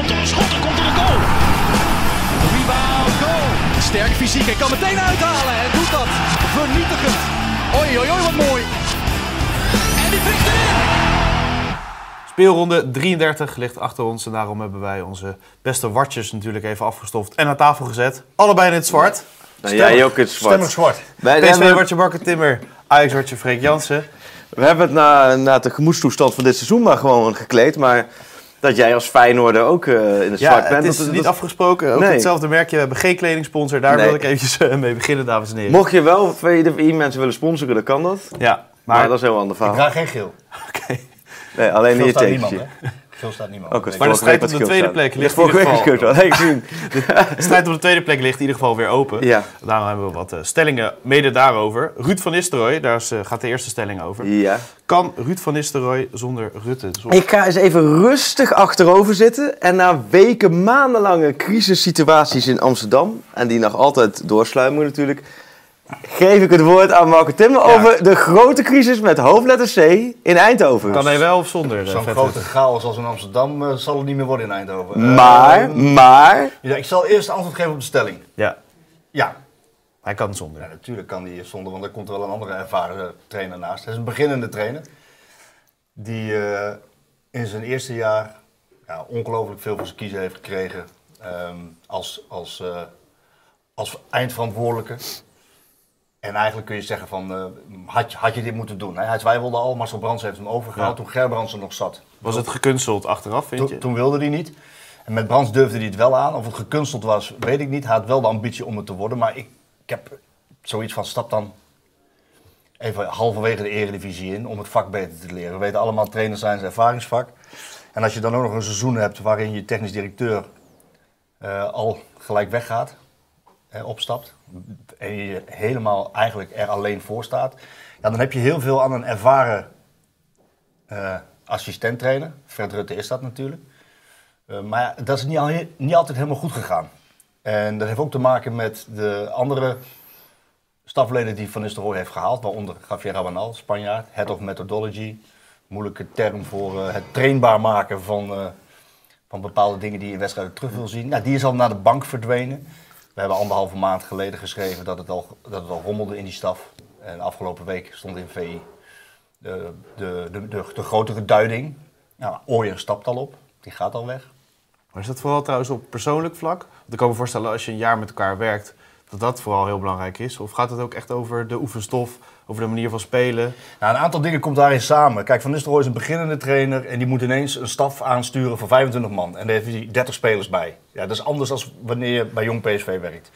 komt er een schot, er komt er een goal. Rebound, goal. Sterk fysiek, hij kan meteen uithalen en doet dat. Vernietigend. Oei, oei, oei, wat mooi. En die prikt erin. Speelronde 33 ligt achter ons en daarom hebben wij onze beste watjes natuurlijk even afgestoft en aan tafel gezet. Allebei in het zwart. Nou, jij ook in het zwart. Stemmig zwart. Wij, PSV hebben, watje Marco Timmer, Ajax watje Freek Jansen. we hebben het na, na de gemoedstoestand van dit seizoen maar gewoon gekleed. Maar dat jij als Feyenoorder ook eh, in het Ja, zwart bent. het is dat- niet dat- afgesproken. Ook Nee. hetzelfde merkje. We hebben geen kledingsponsor. Daar Nee. wil ik eventjes eh, mee beginnen, dames en heren. Mocht je wel VDI mensen willen sponsoren, dan kan dat. Ja, Maar, maar... dat is een heel ander Ik verhaal. draag geen geel. oké. Nee, alleen in je tekentje. Hè? Geel staat niemand. Als Maar de strijd om de tweede plek ligt in ieder geval... De strijd om de tweede plek ligt in ieder geval weer open. Ja. Daarom hebben we wat eh, stellingen mede daarover. Ruud van Nistelrooy, daar is, eh, gaat de eerste stelling over. ja. Kan Ruud van Nistelrooy zonder Rutte? Ik ga eens even rustig achterover zitten. En na weken, maandenlange crisissituaties in Amsterdam, en die nog altijd doorsluimeren natuurlijk, geef ik het woord aan Marco Timmer Ja. over de grote crisis met hoofdletter C in Eindhoven. Kan hij wel of zonder? eh, Zo'n grote chaos als in Amsterdam eh, zal het niet meer worden in Eindhoven. Maar, maar, ja, ik zal eerst antwoord geven op de stelling. Ja, Ja, hij kan zonder. Ja, natuurlijk kan hij zonder, want er komt er wel een andere ervaren trainer naast. Hij is een beginnende trainer. Die eh, in zijn eerste jaar ja, ongelooflijk veel voor zijn kiezen heeft gekregen. ehm, als, als, eh, als eindverantwoordelijke. En eigenlijk kun je zeggen van, eh, had, je- had je dit moeten doen? Hè? Hij twijfelde al, Marcel Brands heeft hem overgehaald Ja. toen Gerbrands er nog zat. Was het gekunsteld achteraf, vind je? Toen, wilde hij niet. En met Brands durfde hij het wel aan. Of het gekunsteld was, weet ik niet. Hij had wel de ambitie om het te worden. Maar ik, ik heb zoiets van, stap dan even halverwege de eredivisie in om het vak beter te leren. We weten allemaal, trainers zijn zijn ervaringsvak. En als je dan ook nog een seizoen hebt waarin je technisch directeur eh, al gelijk weggaat, eh, opstapt. En je helemaal eigenlijk er alleen voor staat. Ja, dan heb je heel veel aan een ervaren eh assistent trainer. Fred Rutte is dat natuurlijk. Eh, maar dat is niet, al, niet altijd helemaal goed gegaan. En dat heeft ook te maken met de andere stafleden die Van Nistelrooy heeft gehaald. Waaronder Javier Rabanal, Spanjaard. Head of Methodology. Moeilijke term voor eh, het trainbaar maken van, van bepaalde dingen die je in wedstrijden terug wil zien. Nou, die is al naar de bank verdwenen. We hebben anderhalve maand geleden geschreven dat het al, dat het al rommelde in die staf. En afgelopen week stond in VI de, de, de, de, grotere duiding. Nou, stapt al op, die gaat al weg. Maar is dat vooral trouwens op persoonlijk vlak? Want ik kan me voorstellen als je een jaar met elkaar werkt, dat dat vooral heel belangrijk is. Of gaat het ook echt over de oefenstof, over de manier van spelen? Nou, een aantal dingen komt daarin samen. Kijk, Van Nistelrooy is een beginnende trainer en die moet ineens een staf aansturen van 25 man. En daar heeft hij 30 spelers bij. Ja, dat is anders dan wanneer je bij jong PSV werkt.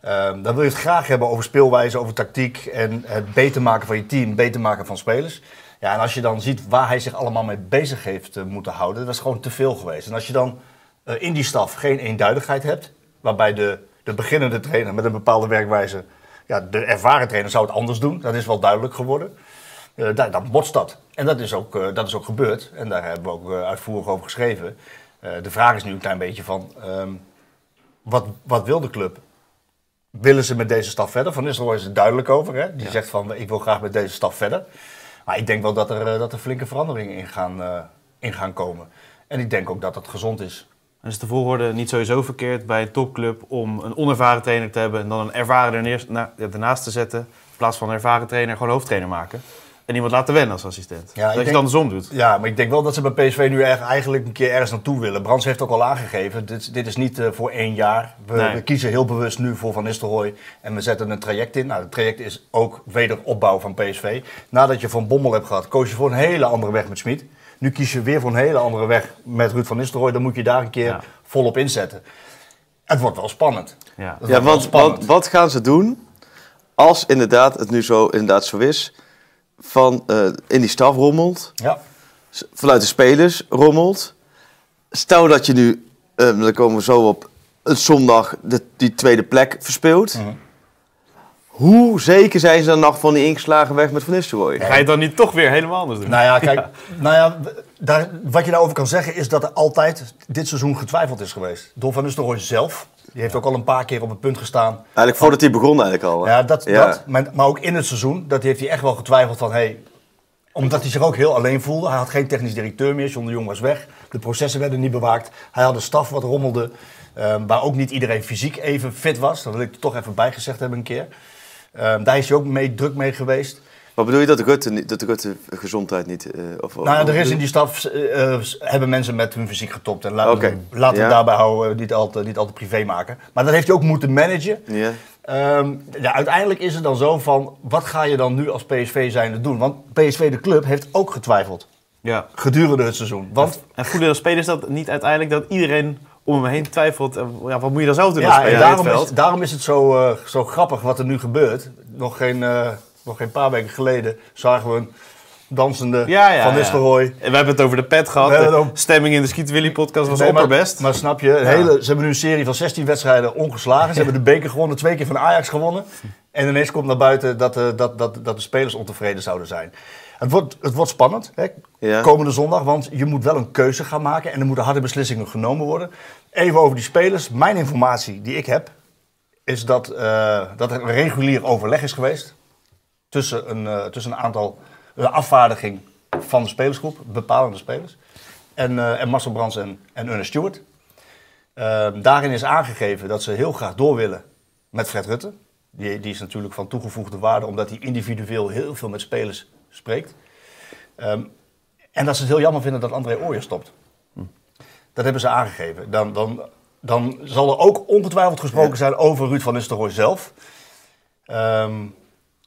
Ehm, dan wil je het graag hebben over speelwijze, over tactiek en het beter maken van je team, beter maken van spelers. Ja, en als je dan ziet waar hij zich allemaal mee bezig heeft eh, moeten houden, dat is gewoon te veel geweest. En als je dan eh, in die staf geen eenduidigheid hebt, waarbij de, de beginnende trainer met een bepaalde werkwijze, ja, de ervaren trainer zou het anders doen, dat is wel duidelijk geworden. Eh, daar, dan botst dat. En dat is, ook, eh, dat is ook gebeurd. En daar hebben we ook eh, uitvoerig over geschreven. De vraag is nu een klein beetje van, ehm, wat, wat wil de club? Willen ze met deze staf verder? Van Nistelrooy is er duidelijk over. Hè? Die zegt van, ik wil graag met deze staf verder. Maar ik denk wel dat er, dat er flinke veranderingen in gaan, in gaan komen. En ik denk ook dat dat gezond is. En is de volgorde niet sowieso verkeerd bij een topclub om een onervaren trainer te hebben en dan een ervaren ernaast te zetten? In plaats van een ervaren trainer gewoon hoofdtrainer maken. En iemand laten wennen als assistent. Ja, dat je het andersom doet. Ja, maar ik denk wel dat ze bij PSV nu eigenlijk een keer ergens naartoe willen. Brands heeft ook al aangegeven, dit, dit is niet eh, voor één jaar. We, Nee. we kiezen heel bewust nu voor Van Nistelrooy en we zetten een traject in. Nou, het traject is ook wederopbouw van PSV. Nadat je Van Bommel hebt gehad, koos je voor een hele andere weg met Smit. Nu kies je weer voor een hele andere weg met Ruud van Nistelrooy. Dan moet je daar een keer Ja. volop inzetten. Het wordt wel spannend. Ja. Ja, want spannend. wat, wat gaan ze doen als inderdaad het nu zo, inderdaad zo is, van eh, in die staf rommelt, Ja. vanuit de spelers rommelt. Stel dat je nu, eh, dan komen we zo op, een zondag de, die tweede plek verspeelt. Mhm. Hoe zeker zijn ze dan nog van die ingeslagen weg met Van Nistelrooy? Ga je het dan niet toch weer helemaal anders doen? Nou ja, kijk, Nou ja, daar, wat je daarover kan zeggen is dat er altijd dit seizoen getwijfeld is geweest. Door Van Nistelrooy zelf. Die heeft ook al een paar keer op het punt gestaan. Eigenlijk voordat hij begon eigenlijk al. hè? Ja, dat, Ja. dat maar, maar ook in het seizoen, dat heeft hij echt wel getwijfeld van... Hey, Omdat hij zich ook heel alleen voelde. Hij had geen technisch directeur meer. John de Jong was weg. De processen werden niet bewaakt. Hij had een staf wat rommelde. ehm, waar ook niet iedereen fysiek even fit was. Dat wil ik er toch even bij gezegd hebben een keer. Ehm, daar is hij ook mee, druk mee geweest. Wat bedoel je dat Rutte, niet- dat Rutte gezondheid niet... eh, of, Nou ja, er is in die staf eh, eh, hebben mensen met hun fysiek getopt. En laten, we, laten we ja. het daarbij houden, niet al, te, niet al te privé maken. Maar dat heeft hij ook moeten managen. Ja. Ehm, ja, uiteindelijk is het dan zo van, wat ga je dan nu als PSV zijnde doen? Want PSV, de club, heeft ook getwijfeld Ja. gedurende het seizoen. Want En voelen de spelers dat niet uiteindelijk dat iedereen om hem heen twijfelt? en, Ja, wat moet je dan zelf doen als ja, speler en daarom, is, daarom is het zo, eh, zo grappig wat er nu gebeurt. Nog geen, eh, nog geen paar weken geleden zagen we een dansende Ja, ja, Van ja. Nistelrooy. En we hebben het over de pet gehad. De stemming in de Skiet Willy podcast was Nee, opperbest. Maar, snap je, hele, ze hebben nu een serie van 16 wedstrijden ongeslagen. Ze hebben de beker gewonnen, twee keer van Ajax gewonnen. En ineens komt naar buiten dat, eh, dat, dat, dat de spelers ontevreden zouden zijn. Het wordt, het wordt spannend, hè? Ja. komende zondag, want je moet wel een keuze gaan maken en er moeten harde beslissingen genomen worden. Even over die spelers. Mijn informatie die ik heb, is dat, eh, dat er een regulier overleg is geweest tussen een, eh, tussen een aantal, de afvaardiging van de spelersgroep, bepalende spelers, en, eh, en Marcel Brands en, en Ernest Stewart. Ehm, daarin is aangegeven dat ze heel graag door willen met Fred Rutte. Die, die is natuurlijk van toegevoegde waarde, omdat hij individueel heel veel met spelers spreekt. Ehm, en dat ze het heel jammer vinden dat André Ooyer stopt. Dat hebben ze aangegeven. Dan, dan, dan zal er ook ongetwijfeld gesproken zijn over Ruud van Nistelrooy zelf. Ehm,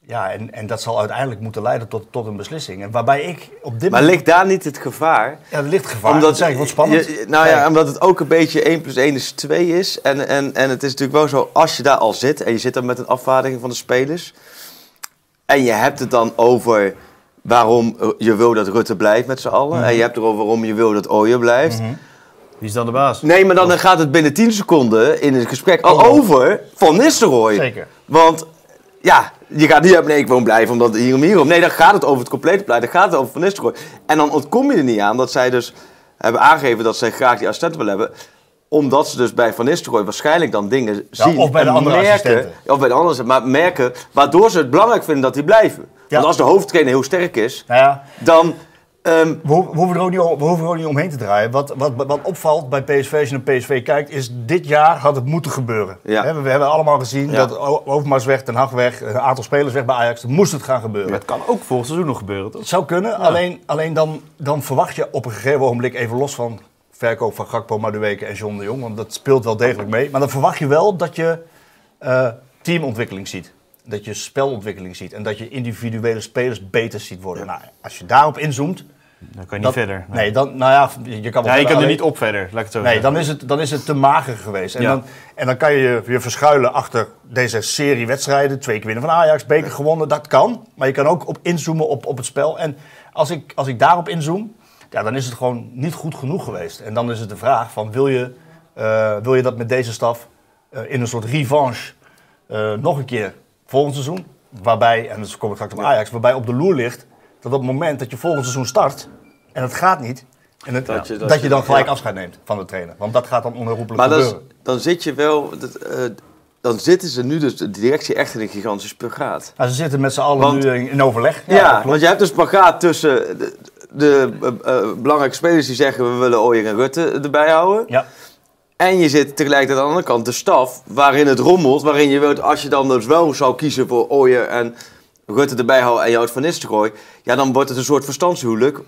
ja, en, en dat zal uiteindelijk moeten leiden tot, tot een beslissing. En waarbij ik op dit Maar ligt daar niet het gevaar? Ja, er ligt gevaar. dat zeg ik, wat spannend. je- nou ja, omdat het ook een beetje 1 plus 1 is 2 is. En, en, en het is natuurlijk wel zo, als je daar al zit en je zit dan met een afvaardiging van de spelers. En je hebt het dan over waarom je wil dat Rutte blijft met z'n allen. Mhm. En je hebt erover waarom je wil dat Ooyer blijft. Wie is dan de baas? Nee, maar dan gaat het binnen 10 seconden in het gesprek al over Van Nistelrooy. Zeker. Want ja, je gaat niet hebben, nee, ik wil blijven omdat hierom hierom. Nee, dan gaat het over het complete beleid. Dan gaat het over Van Nistelrooy. En dan ontkom je er niet aan dat zij dus hebben aangegeven dat zij graag die assistent willen hebben. Omdat ze dus bij Van Nistelrooy waarschijnlijk dan dingen zien. of bij de en andere merken, assistenten. Of bij de andere maar merken waardoor ze het belangrijk vinden dat die blijven. Ja. Want als de hoofdtrainer heel sterk is, Nou ja, dan... ehm, we, ho- we hoeven er ook niet, om- we hoeven er ook niet omheen te draaien. Wat, wat, wat opvalt bij PSV, als je naar PSV kijkt, is dit jaar had het moeten gebeuren. Ja. We, hebben allemaal gezien dat Overmars weg, Ten Hag weg, een aantal spelers weg bij Ajax. Moest het gaan gebeuren. Maar het kan ook volgend seizoen nog gebeuren, toch? Het zou kunnen, alleen, alleen dan, dan verwacht je op een gegeven ogenblik, even los van verkoop van Gakpo, Madueke en John de Jong, want dat speelt wel degelijk mee. Maar dan verwacht je wel dat je eh, teamontwikkeling ziet. Dat je spelontwikkeling ziet en dat je individuele spelers beter ziet worden. Nou, als je daarop inzoomt... Dan kan je niet verder. Nee, dan, nou ja, je kan wel Ja, je kan er niet op verder, laat ik het zo Nee, zeggen. dan is het, dan is het te mager geweest. En, Ja. dan, en dan kan je je je verschuilen achter deze serie wedstrijden. Twee keer winnen van Ajax, beker gewonnen, dat kan. Maar je kan ook op inzoomen op, op het spel. En als ik, als ik daarop inzoom, ja, dan is het gewoon niet goed genoeg geweest. En dan is het de vraag van, wil je, eh, wil je dat met deze staf eh, in een soort revanche eh, nog een keer volgend seizoen? Waarbij, en dat kom ik straks op Ajax, waarbij op de loer ligt dat op het moment dat je volgend seizoen start en het gaat niet... En het, Dat je- je, dat je- dan gelijk ja. afscheid neemt van de trainer. Want dat gaat dan onherroepelijk Maar dan, gebeuren. dan zit je wel... dat, eh, dan zitten ze nu dus, de directie, echt in een gigantische spagaat. Nou, ze zitten met z'n allen Want- nu in, in overleg. Ja, want je hebt dus spagaat tussen de, de eh, belangrijke spelers die zeggen... we willen Ooyer en Rutte erbij houden. ja. En je zit tegelijkertijd aan de andere kant de staf, waarin het rommelt, waarin je wilt, als je dan dus wel zou kiezen voor Ooyer en Rutte erbij houden en je houdt van Nistelrooy, ja, dan wordt het een soort verstandshuwelijk.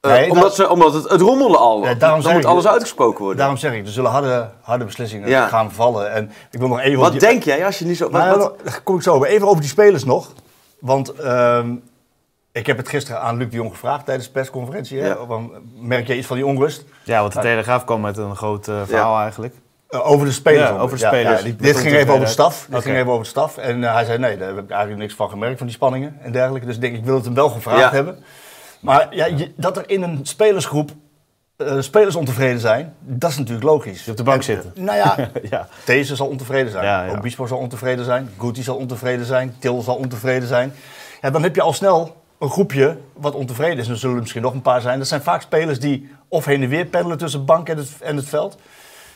Eh, Nee, omdat dat- ze, omdat het, het rommelde al. Ja, daarom dan moet ik- alles uitgesproken worden. Daarom zeg ik, er zullen harde, harde beslissingen Ja. gaan vallen. En ik wil nog even... wat die- denk jij als je niet zo... Wat, Nou, wat- kom ik zo over. Even over die spelers nog. Want ehm, ik heb het gisteren aan Luc de Jong gevraagd tijdens de persconferentie. Hè? Ja. Merk je iets van die onrust? Ja, want de Telegraaf kwam met een groot eh, verhaal eigenlijk. Eh, over de spelers. Ja, over de spelers. die- dit ging even over de staf. Dit ging even over de staf. En eh, hij zei, nee, daar heb ik eigenlijk niks van gemerkt, van die spanningen en dergelijke. Dus ik denk, ik wil het hem wel gevraagd Ja. hebben. Maar ja, je- dat er in een spelersgroep eh, spelers ontevreden zijn, dat is natuurlijk logisch. Die op de bank En, zitten. Nou ja, ja. Deze zal ontevreden zijn. Ja, ja. Obispo zal ontevreden zijn. Guti zal ontevreden zijn. Til zal ontevreden zijn. Ja, dan heb je al snel een groepje wat ontevreden is. En er zullen er misschien nog een paar zijn. Dat zijn vaak spelers die of heen en weer peddelen tussen bank en het, en het veld.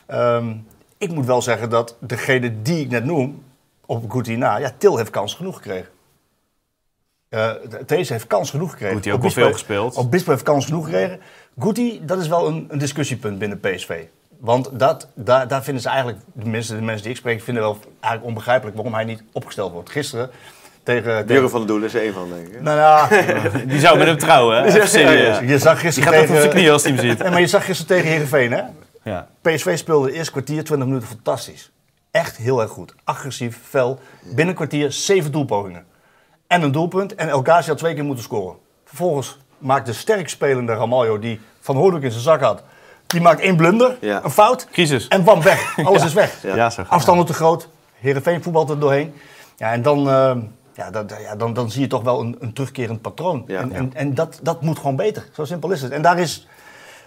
Ehm, ik moet wel zeggen dat degene die ik net noem, op Guti na, ja, Til heeft kans genoeg gekregen. Eh, deze heeft kans genoeg gekregen. Guti ook veel gespeeld. Obispo heeft kans genoeg gekregen. Guti, dat is wel een, een discussiepunt binnen PSV. Want dat, daar, daar vinden ze eigenlijk, de mensen, de mensen die ik spreek, vinden wel eigenlijk onbegrijpelijk waarom hij niet opgesteld wordt. Gisteren tegen... tegen Jurgen van der Doel is er één van, denk ik. nou ja, Die zou met hem trouwen, hè? Serieus. je zag Die gisteren gaat even op zijn tegen... knieën als hij hem ziet. Nee, maar je zag gisteren tegen Heerenveen, hè? Ja. PSV speelde het eerste kwartier, 20 minuten fantastisch. Echt heel erg goed. Agressief, fel. Binnen een kwartier zeven doelpogingen. En een doelpunt. En El Ghazi had twee keer moeten scoren. Vervolgens maakt de sterk spelende Ramaljo, die Van Hoornik in zijn zak had... Die maakt één blunder, Ja. een fout. Crisis. En bam, weg. Alles is weg. Ja, ja zo gaat Afstanden te groot. Heerenveen voetbalt er doorheen. Ja, en dan, eh, ja, dan, ja, dan, dan zie je toch wel een, een terugkerend patroon. Ja. En, en, en dat, dat moet gewoon beter. Zo simpel is het. En daar is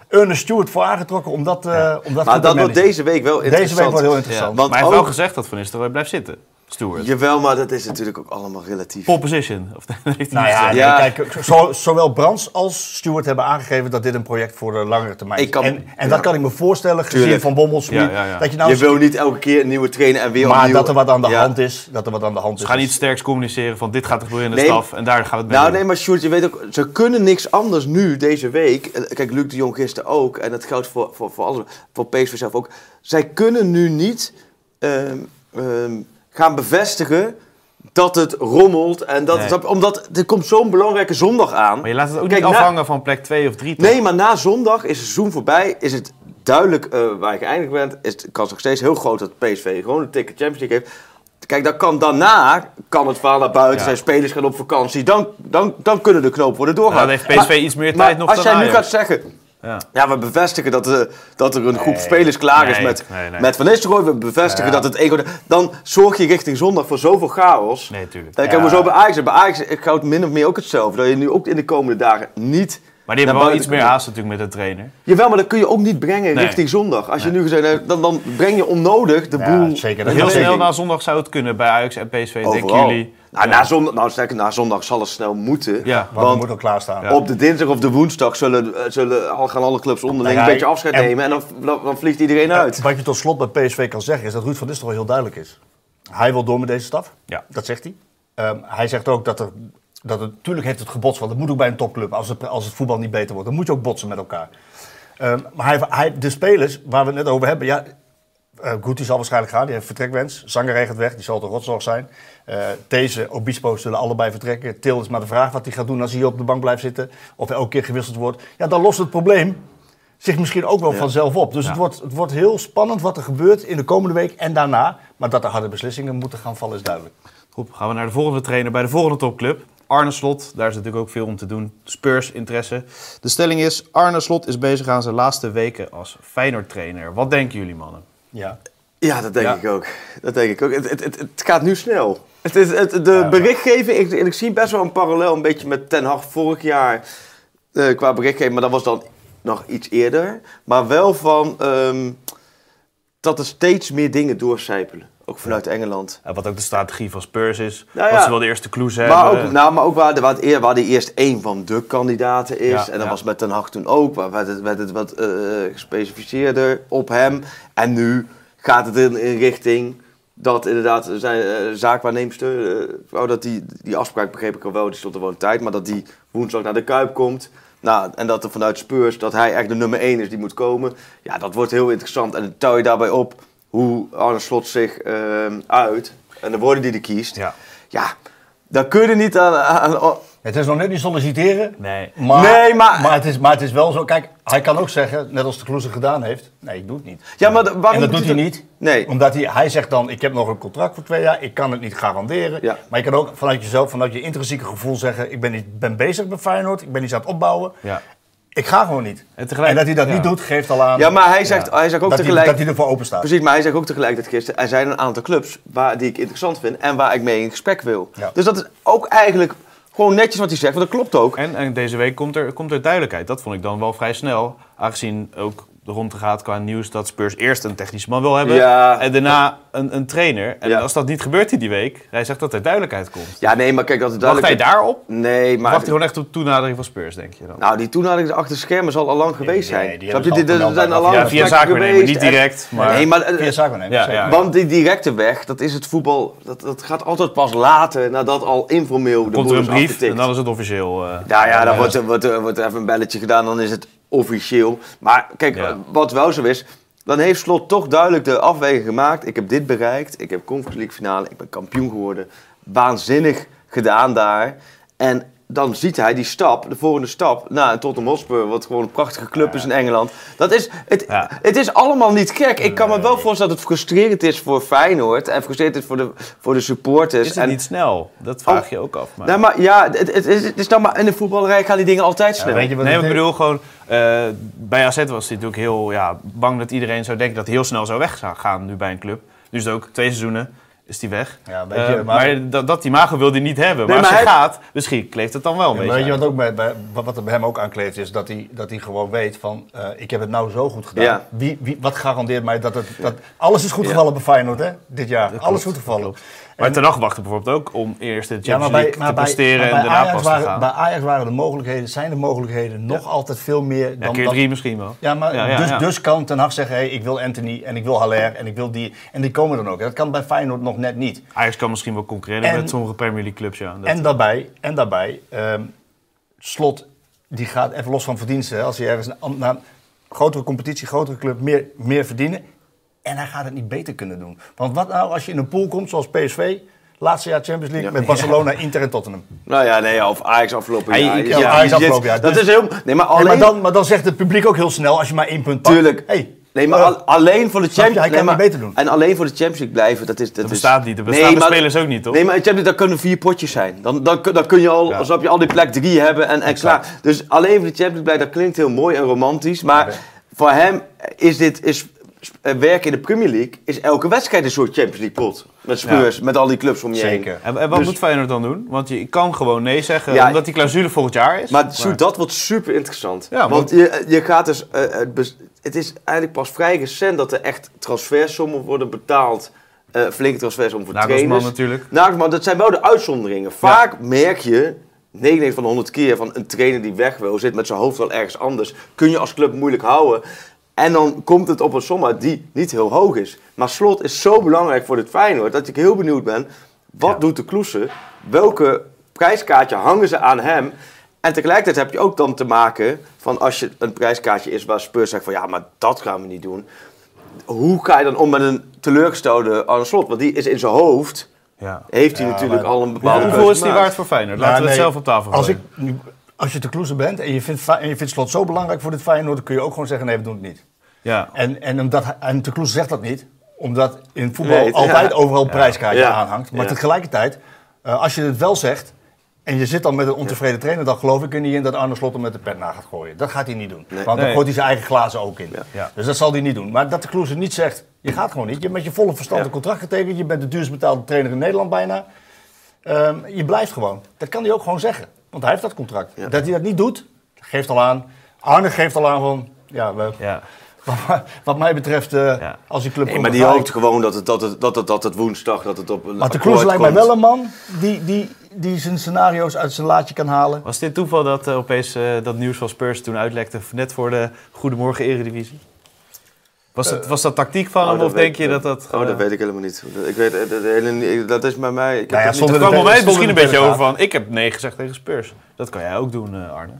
Ernest Stewart voor aangetrokken om dat, eh om dat Maar goed te dat wordt deze week wel interessant. Deze week wordt heel Ja. interessant. Want maar hij heeft wel gezegd dat Van Nistelrooy blijft zitten. Stewart. Jawel, maar dat is natuurlijk ook allemaal relatief. Pole position. Of, dat heeft Nou niet ja, gezegd. nee, Ja. kijk, zo, zowel Brands als Stewart hebben aangegeven dat dit een project voor de langere termijn is. Kan- en en ja. dat kan ik me voorstellen, gezien Tuurlijk. Van Bommels, Ja, ja, ja. dat je nou je wil niet elke keer een nieuwe trainer en weer maar opnieuw... dat er wat aan de Ja. hand is, dat er wat aan de hand Ze is. gaan niet sterks communiceren van dit gaat er gebeuren in de Nee. staf en daar gaan we het mee Nou doen. nee, maar Sjoerd, je weet ook, ze kunnen niks anders nu deze week. Eh, Kijk, Luc de Jong gisteren ook. En dat geldt voor, voor, voor, alles, voor PSV zelf ook. Zij kunnen nu niet ehm, ehm, gaan bevestigen dat het rommelt. En dat, Nee. je? omdat er komt zo'n belangrijke zondag aan. Maar je laat het ook Kijk, niet na- afhangen van plek 2 of 3. Nee, maar na zondag is het seizoen voorbij. Is het duidelijk eh, waar je geëindigd bent. Is de kans nog steeds heel groot dat PSV gewoon een ticket Champions League heeft. Kijk, dan kan daarna kan het verhaal naar buiten Ja. zijn. Spelers gaan op vakantie. Dan, dan, dan kunnen de knopen worden doorgehaald. dan heeft PSV iets meer tijd nog als dan jij nu gaat zeggen... Ja. Ja, we bevestigen dat, er dat er een groep spelers klaar is met, nee, nee. met Van Nistelrooy. We bevestigen Ja. dat het ego... Dan zorg je richting zondag voor zoveel chaos. Nee, tuurlijk. Ja. we zo bij Ajax. Bij Ajax geldt min of meer ook hetzelfde. Dat je nu ook in de komende dagen niet... Maar die hebben wel iets meer haast natuurlijk met de trainer. Jawel, maar dat kun je ook niet brengen Nee. richting zondag. Als je nu gezegd hebt, dan, dan breng je onnodig de Ja, boel... zeker. Dat Heel snel na zondag zou het kunnen bij Ajax en PSV, denken overal. jullie. Nou, Ja. na, zondag, nou, sterker, na zondag zal het snel moeten. Ja, Want, Want moet ook klaarstaan. Ja. op de dinsdag of de woensdag zullen, eh, zullen, al- gaan alle clubs onderling Nou ja, een beetje afscheid en- nemen. En dan, dan, dan vliegt iedereen uit. Wat je tot slot bij PSV kan zeggen is dat Ruud van Nistelrooy heel duidelijk is. Hij wil door met deze staf. Ja. Dat zegt hij. Ehm, hij zegt ook dat er... Dat het, natuurlijk heeft het gebots, want dat moet ook bij een topclub. Als het, als het voetbal niet beter wordt, dan moet je ook botsen met elkaar. Ehm, maar hij, hij, de spelers waar we het net over hebben, ja, eh Guti zal waarschijnlijk gaan, die heeft vertrekwens. Zanger regent weg, die zal de rotzorg zijn. Eh deze, Obispo zullen allebei vertrekken. Til is maar de vraag wat hij gaat doen als hij hier op de bank blijft zitten. Of elke keer gewisseld wordt. Ja, dan lost het probleem zich misschien ook wel vanzelf op. Dus Ja. het, wordt, het wordt heel spannend wat er gebeurt in de komende week en daarna. Maar dat er harde beslissingen moeten gaan vallen is duidelijk. Goed, gaan we naar de volgende trainer bij de volgende topclub. Arne Slot, daar is natuurlijk ook veel om te doen. Spurs interesse. De stelling is, Arne Slot is bezig aan zijn laatste weken als Feyenoord-trainer. Wat denken jullie mannen? Ja. Ja, dat denk Ja. ik ook. Dat denk ik ook. Het, het, het, het gaat nu snel. Het, is het, de berichtgeving, ik, en ik zie best wel een parallel een beetje met Ten Hag vorig jaar eh, qua berichtgeving, maar dat was dan nog iets eerder. Maar wel van ehm, dat er steeds meer dingen doorcijpelen. Ook vanuit Engeland. En wat ook de strategie van Spurs is. Nou dat ja. ze wel de eerste clues Maar hebben. ook, nou, maar ook waar, waar, het waar die eerst één van de kandidaten is. Ja, en dat ja. was met Ten Hag toen ook. Waar werd het, werd het wat eh, gespecificeerder op hem. En nu gaat het in, in richting dat inderdaad zijn zaakwaarneemster... eh, vrouw, dat die, die afspraak begreep ik al wel, die stond er wel een tijd. Maar dat die woensdag naar de Kuip komt. Nou, en dat er vanuit Spurs, dat hij echt de nummer één is die moet komen. Ja, dat wordt heel interessant. En dan tel je daarbij op hoe Arne Slot zich eh, uit. En de woorden die hij kiest. Ja. Ja, dan kun je niet aan- Het is nog net niet solliciteren. Nee. Maar, Nee, maar- maar, het is, maar het is wel zo. Kijk, hij kan ook zeggen, net als de Kloeze gedaan heeft. Nee, ik doe het niet. ja, maar waarom en dat doet hij dat- niet. Nee. Omdat hij, hij zegt dan, ik heb nog een contract voor twee jaar. Ik kan het niet garanderen. Ja. Maar je kan ook vanuit jezelf, vanuit je intrinsieke gevoel zeggen... ik ben, niet, ben bezig met Feyenoord, ik ben iets aan het opbouwen. Ja. Ik ga gewoon niet. En tegelijk- En dat hij dat ja. niet doet, geeft al aan... Ja, maar hij zegt, hij zegt ook dat, hij, tegelijk... dat hij ervoor open staat. Precies, maar hij zegt ook tegelijkertijd gisteren... er zijn een aantal clubs waar, die ik interessant vind... en waar ik mee in gesprek wil. Ja. Dus dat is ook eigenlijk gewoon netjes wat hij zegt. Want dat klopt ook. En, en deze week komt er, komt er duidelijkheid. Dat vond ik dan wel vrij snel. Aangezien ook de rondte gaat qua nieuws dat Spurs eerst een technische man wil hebben Ja. en daarna een, een trainer. En Ja. als dat niet gebeurt in die week, hij zegt dat er duidelijkheid komt. Ja, nee, maar kijk, dat is Wacht hij duidelijk... daarop? Nee, Of maar... wacht hij gewoon echt op toenadering van Spurs, denk je dan? Nou, die toenadering achter de schermen zal al lang geweest nee, zijn. die Snap je? Die- al Er zijn al lang ja, via gesprekken zaakwaarnemer, niet direct. Maar... Nee, maar... Via Ja. Want die directe weg, dat is het voetbal, dat, dat gaat altijd pas later, nadat al informeel de komt er een brief afgetikt. en dan is het officieel. eh, Ja, ja, dan wordt, er, wordt, er, wordt er even een belletje gedaan, dan is het officieel. Maar kijk, Ja. wat wel zo is, dan heeft Slot toch duidelijk de afweging gemaakt. Ik heb dit bereikt, ik heb Conference League finale, ik ben kampioen geworden. Waanzinnig gedaan daar. En dan ziet hij die stap, de volgende stap, naar een Tottenham Hotspur, wat gewoon een prachtige club is in Engeland. Dat is, het, Ja. het is allemaal niet gek. Ik kan me wel voorstellen dat het frustrerend is voor Feyenoord en frustrerend is voor de, voor de supporters. Is het en, niet snel? Dat vraag Oh. je ook af. Maar... Nou, maar ja, het, het, is- het is dan maar in de voetballerij gaan die dingen altijd Ja, snel. weet je wat Nee, ik is? bedoel gewoon, eh, bij AZ was hij natuurlijk heel ja, bang dat iedereen zou denken dat hij heel snel zou weggaan nu bij een club. Dus ook twee seizoenen is hij weg. Ja, weet Eh, maar maar- dat, dat imago wil hij niet hebben. Nee, maar als maar hij hij- gaat, misschien kleeft het dan wel een beetje weet je wat, ook bij, bij, wat er bij hem ook aankleeft is? Dat hij, dat hij gewoon weet van, eh, ik heb het nou zo goed gedaan. Ja. Wie, wie, wat garandeert mij dat het... Dat, alles is goed gevallen bij Feyenoord, hè? Dit jaar. alles is goed gevallen. Maar Ten Hag wachtte bijvoorbeeld ook om eerst de Ja, Champions League te presteren en daarna pas te gaan. bij Ajax waren de mogelijkheden, zijn de mogelijkheden nog altijd veel meer ja, dan keer dat- drie misschien wel. Ja, maar Ja, ja, dus, ja. dus kan Ten Hag zeggen, hey, ik wil Anthony en ik wil Haller en ik wil die. En die komen dan ook. Dat kan bij Feyenoord nog net niet. Ajax kan misschien wel concurreren En- met sommige Premier League clubs. Ja. Dat- En daarbij, en daarbij ehm, Slot, die gaat even los van verdiensten. hè, Als hij ergens een- naar een grotere competitie, grotere club, meer, meer verdienen. En hij gaat het niet beter kunnen doen. Want wat nou als je in een pool komt zoals PSV, laatste jaar Champions League, Ja. met Barcelona, Inter en Tottenham. Nou ja, nee, of Ajax afgelopen jaar. ja, Ajax afgelopen jaar. Dat Dus- is heel... Nee, maar alleen... maar, dan, maar dan zegt het publiek ook heel snel, als je maar één punt pakt. Tuurlijk. Hey, Nee, maar al- alleen voor de? Champions Hij kan nee, het maar- beter doen. En alleen voor de Champions League blijven, dat is... Dat, Dat is- bestaat niet. Nee, bestaan de maar- spelers ook niet, toch? Nee, maar in Champions League, daar kunnen vier potjes zijn. Dan, dan, kun- dan kun je al, Ja. snap je, al die plek drie hebben en, en klaar. Dus alleen voor de Champions League blijven, dat klinkt heel mooi en romantisch. Maar voor hem is dit... Is, werken in de Premier League is elke wedstrijd een soort Champions League pot. Met Spurs, met al die clubs om je heen. Zeker. En, en wat Dus- moet Feyenoord dan doen? Want je kan gewoon nee zeggen, Ja. omdat die clausule volgend jaar is. Maar dat wordt super interessant. Ja, want je, je gaat dus. eh, het, bes- het is eigenlijk pas vrij recent dat er echt transfersommen worden betaald. eh flinke transfersommen voor Nagelsman trainers. natuurlijk. Nagelsman, dat zijn wel de uitzonderingen. Vaak merk je, 99 van de 100 keer, van een trainer die weg wil, zit met zijn hoofd wel ergens anders. Kun je als club moeilijk houden. En dan komt het op een som uit die niet heel hoog is. Maar slot is zo belangrijk voor dit Feyenoord dat ik heel benieuwd ben. Wat Ja. doet de Kloesen? Welke prijskaartje hangen ze aan hem? En tegelijkertijd heb je ook dan te maken van als je een prijskaartje is waar Spurs zegt van ja, maar dat gaan we niet doen. Hoe ga je dan om met een teleurgestelde Arne Slot? Want die is in zijn hoofd, Ja. heeft hij Ja, natuurlijk maar- al een bepaalde Hoeveel is die waard voor Feyenoord? Laten Ja, we het nee, zelf op tafel als, ik, als je te kloezen bent en je, vindt, en je vindt slot zo belangrijk voor dit Feyenoord, dan kun je ook gewoon zeggen: nee, we doen het niet. Ja. En, en, omdat, en te kloezen zegt dat niet, omdat in voetbal Nee, het- altijd ja. overal een prijskaartje Ja. aanhangt. Maar tegelijkertijd, eh, als je het wel zegt en je zit dan met een ontevreden trainer, dan geloof ik er niet in dat Arne Slot hem met de pen na gaat gooien. Dat gaat hij niet doen. Nee. Want dan Nee. gooit hij zijn eigen glazen ook in. Ja. Dus dat zal hij niet doen. Maar dat de kloezen niet zegt: je gaat gewoon niet. Je hebt met je volle verstand Ja. een contract getekend. Je bent de duurst betaalde trainer in Nederland bijna. Ehm, je blijft gewoon. Dat kan hij ook gewoon zeggen. Want hij heeft dat contract. Ja. Dat hij dat niet doet, geeft al aan. Arne geeft al aan van, ja, we, Ja. wat, wat mij betreft, eh, Ja. als die club Nee, maar die hoopt gewoon dat het, dat het, dat het, dat het woensdag dat het op een Maar de Kloes lijkt mij wel een man die, die, die zijn scenario's uit zijn laadje kan halen. Was dit toeval dat eh, opeens eh, dat nieuws van Spurs toen uitlekte, net voor de Goedemorgen Eredivisie? Was, het, was dat tactiek van Oh, hem dat of denk ik- je dat dat... Oh, dat weet ik helemaal niet. Ik weet, eh, de, hele, dat is bij mij... Ik heb Nou ja, het niet- zonder Het kwam bij mij misschien een beetje over van, ik heb nee gezegd tegen Spurs. Dat kan jij ook doen, eh, Arne.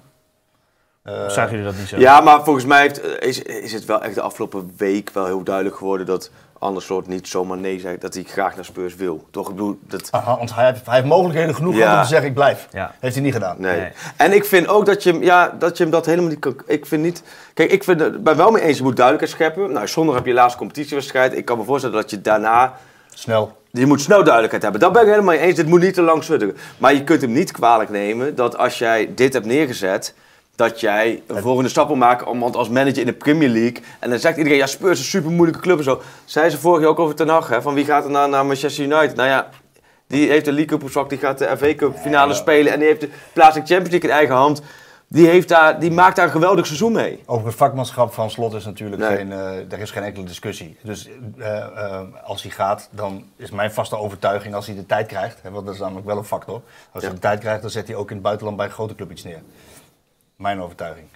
Eh, Of zagen jullie dat niet zo? Ja, maar volgens mij heeft, eh, is, is het wel echt de afgelopen week wel heel duidelijk geworden dat Anders Slot niet zomaar nee zegt, dat hij graag naar Spurs wil. Toch? Ik bedoel, dat... aha, want hij heeft, hij heeft mogelijkheden genoeg Ja. om te zeggen, ik blijf. Ja. Heeft hij niet gedaan. Nee. Nee. En ik vind ook dat je, hem, ja, dat je hem dat helemaal niet kan... Ik vind niet... Kijk, ik vind, het- ben wel mee eens, je moet duidelijkheid scheppen. Nou, zondag heb je laatste competitiewedstrijd. Ik kan me voorstellen dat je daarna... Snel. Je moet snel duidelijkheid hebben. Dat ben ik helemaal mee eens. Dit moet niet te lang sudderen. Maar je kunt hem niet kwalijk nemen dat als jij dit hebt neergezet... Dat jij een volgende stap wil maken om- want als manager in de Premier League. En dan zegt iedereen, ja, Spurs is een super moeilijke club en zo. Zei ze vorig jaar ook over Ten Hag, hè, van wie gaat er naar, naar Manchester United? Nou ja, die heeft de League Cup op zak, die gaat de FA Cup finale spelen. En die heeft de plaatsing Champions League in eigen hand. die, heeft daar, die maakt daar een geweldig seizoen mee. Over het vakmanschap van Slot is natuurlijk Nee. geen, eh, er is geen enkele discussie. Dus eh, eh, als hij gaat, dan is mijn vaste overtuiging als hij de tijd krijgt, hè, want dat is namelijk wel een factor. Als Ja. hij de tijd krijgt, dan zet hij ook in het buitenland bij een grote club iets neer. Mijn overtuiging.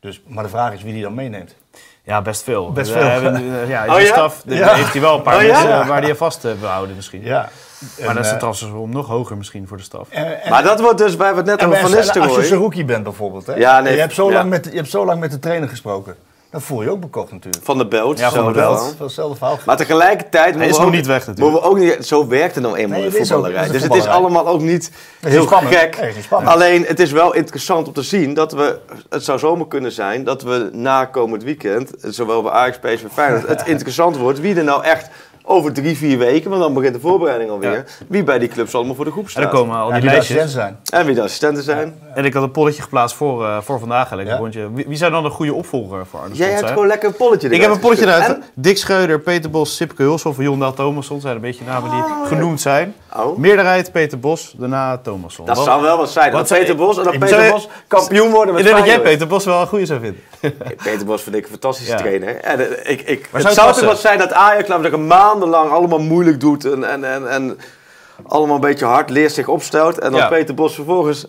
Dus, maar de vraag is wie hij dan meeneemt. Ja, best veel. Best We veel. hebben, eh, ja, Oh ja? staf Ja. heeft hij wel een paar Oh ja? mensen Ja. waar hij vast eh, wil houden misschien. Ja. Maar dat is En, de eh, transfersom nog hoger misschien voor de staf. en- en- Maar dat wordt dus, hebben het net en over Van als- als je Nistelrooy. Saruki bent bijvoorbeeld, hè? Ja, nee, En je, hebt zo ja. lang met, je hebt zo lang met de trainer gesproken. Dan voel je ook bekocht natuurlijk. Van de Belt. Ja, Van zo der Belt. hetzelfde verhaal. Maar tegelijkertijd... moeten is nog ook- niet weg natuurlijk. we ook niet, zo werkt het nou eenmaal Nee, in ook- voetballerij. Dus het is allemaal ook niet heel gek. Nee, het is niet spannend. Alleen, het is wel interessant om te zien dat we... Het zou zomaar kunnen zijn dat we na komend weekend... Zowel bij Ajax, PSV, Feyenoord... Het interessant wordt wie er nou echt over drie, vier weken... Want dan begint de voorbereiding alweer... Ja. Wie bij die clubs allemaal voor de groep En staat. dan komen al Ja, die wie de lijstjes. assistenten zijn. En wie de assistenten zijn. En ik had een polletje geplaatst voor, eh, voor vandaag. Een rondje. Wie, wie zou dan een goede opvolger voor Arne Jij hebt zijn? gewoon lekker een polletje Ik heb een polletje eruit. Dick Schreuder, Peter Bos, Sipke Hulshoff, Jondaal Thomasson. zijn een beetje namen die genoemd zijn. Oh. Meerderheid Peter Bos, daarna Thomasson. Dat Wat- zou wel wat zijn. Dat wat- Peter Bos en dat ik- Peter Bos kampioen worden met Ik denk dat jij. Peter Bos wel een goede zou vinden. Peter Bos vind ik een fantastische Ja. trainer. En, eh, ik, ik, het zou toch wat zijn dat Ajax, laten we zeggen, maandenlang allemaal moeilijk doet en, en, en, en allemaal een beetje hard leert zich opstelt. En dat Ja. Peter Bos vervolgens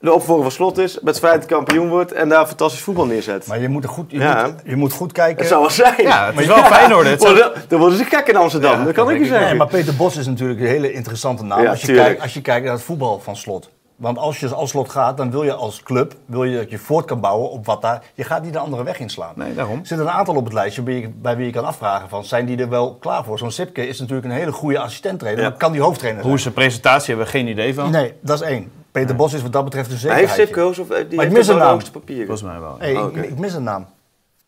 de opvolger van Slot is, met Feyenoord kampioen wordt en daar fantastisch voetbal neerzet. Maar je moet, er goed, je Ja. moet, je moet goed kijken. Het zou wel zijn. Ja, het is wel Feyenoord. Het zou- Dan worden ze gek in Amsterdam, Ja, dat kan dat ik je zeggen. Nee, maar Peter Bos is natuurlijk een hele interessante naam Ja, als, je tuurlijk. kijkt, als je kijkt naar het voetbal van Slot. Want als je als Slot gaat, dan wil je als club wil je dat je voort kan bouwen op wat daar... Je gaat niet een andere weg inslaan. Nee, daarom. Er zitten een aantal op het lijstje bij, je- bij wie je kan afvragen van, zijn die er wel klaar voor? Zo'n Sipke is natuurlijk een hele goede assistent-trainer, Ja. maar kan die hoofdtrainer Hoe zijn? is zijn presentatie hebben we geen idee van. Nee, dat is één. Peter Bos is wat dat betreft een Maar heeft zekerheid. Sipke of eh, die ik heeft mis toch een naam. Volgens mij wel. Hey, Oh, ik, oké. ik mis een naam.